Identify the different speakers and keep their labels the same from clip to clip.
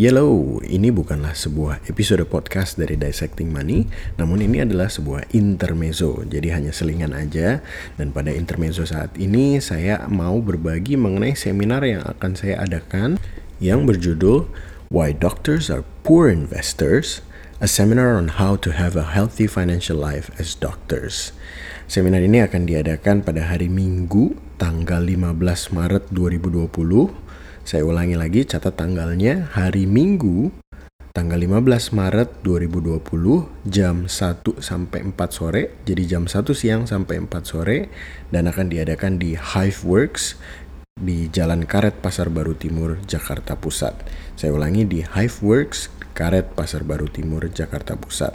Speaker 1: Yellow, ini bukanlah sebuah episode podcast dari Dissecting Money, namun ini adalah sebuah intermezzo, jadi hanya selingan aja. Dan pada intermezzo saat ini, saya mau berbagi mengenai seminar yang akan saya adakan yang berjudul Why Doctors Are Poor Investors, a seminar on how to have a healthy financial life as doctors. Seminar ini akan diadakan pada hari Minggu, tanggal 15 Maret 2020 saya ulangi lagi catat tanggalnya hari Minggu tanggal 15 Maret 2020 jam 1 sampai 4 sore. Jadi jam 1 siang sampai 4 sore dan akan diadakan di Hiveworks di Jalan Karet Pasar Baru Timur, Jakarta Pusat. Saya ulangi di Hiveworks Karet Pasar Baru Timur, Jakarta Pusat.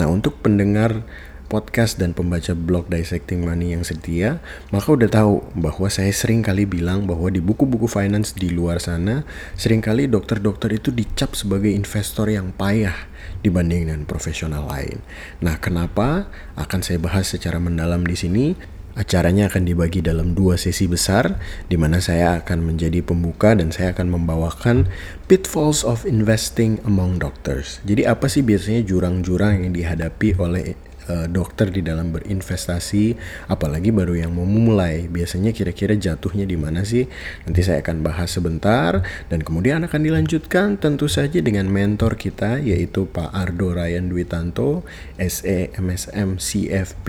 Speaker 1: Nah, untuk pendengar podcast dan pembaca blog Dissecting Money yang setia, maka udah tahu bahwa saya sering kali bilang bahwa di buku-buku finance di luar sana, sering kali dokter-dokter itu dicap sebagai investor yang payah dibanding dengan profesional lain. Nah, kenapa? Akan saya bahas secara mendalam di sini. Acaranya akan dibagi dalam dua sesi besar, di mana saya akan menjadi pembuka dan saya akan membawakan pitfalls of investing among doctors. Jadi apa sih biasanya jurang-jurang yang dihadapi oleh uh, dokter di dalam berinvestasi apalagi baru yang mau memulai. Biasanya kira-kira jatuhnya di mana sih? Nanti saya akan bahas sebentar. Dan kemudian akan dilanjutkan tentu saja dengan mentor kita yaitu Pak Ardo Ryan Dwitanto SE MSM CFP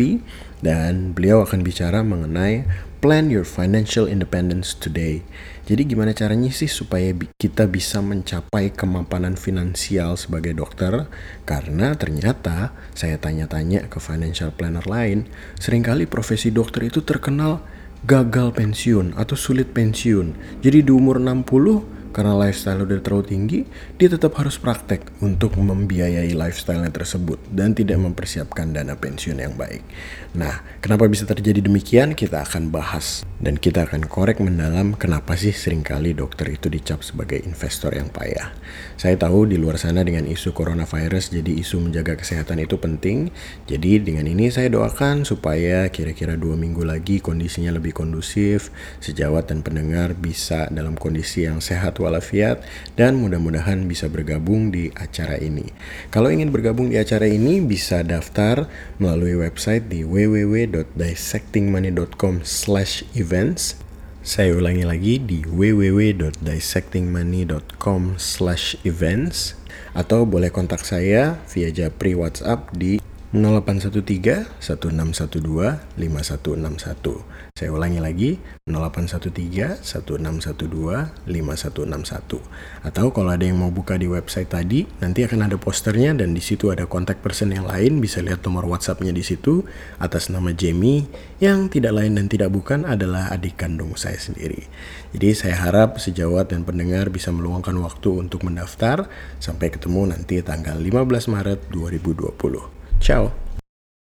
Speaker 1: dan beliau akan bicara mengenai plan your financial independence today. Jadi gimana caranya sih supaya kita bisa mencapai kemapanan finansial sebagai dokter? Karena ternyata saya tanya-tanya ke financial planner lain, sering kali profesi dokter itu terkenal gagal pensiun atau sulit pensiun. Jadi di umur 60 karena lifestyle udah terlalu tinggi, dia tetap harus praktek untuk membiayai lifestyle-nya tersebut dan tidak mempersiapkan dana pensiun yang baik. Nah, kenapa bisa terjadi demikian? Kita akan bahas dan kita akan korek mendalam kenapa sih sering kali dokter itu dicap sebagai investor yang payah. Saya tahu di luar sana dengan isu coronavirus, jadi isu menjaga kesehatan itu penting. Jadi dengan ini saya doakan supaya kira-kira dua minggu lagi kondisinya lebih kondusif, sejawat dan pendengar bisa dalam kondisi yang sehat walafiat dan mudah-mudahan bisa bergabung di acara ini. Kalau ingin bergabung di acara ini bisa daftar melalui website di www.dissectingmoney.com/events. Saya ulangi lagi di www.dissectingmoney.com/events atau boleh kontak saya via Japri WhatsApp di 0813 1612 5161. Saya ulangi lagi 0813 1612 5161. Atau kalau ada yang mau buka di website tadi, nanti akan ada posternya dan di situ ada kontak person yang lain, bisa lihat nomor WhatsAppnya di situ atas nama Jamie yang tidak lain dan tidak bukan adalah adik kandung saya sendiri. Jadi saya harap sejawat dan pendengar bisa meluangkan waktu untuk mendaftar. Sampai ketemu nanti tanggal 15 Maret 2020. Ciao.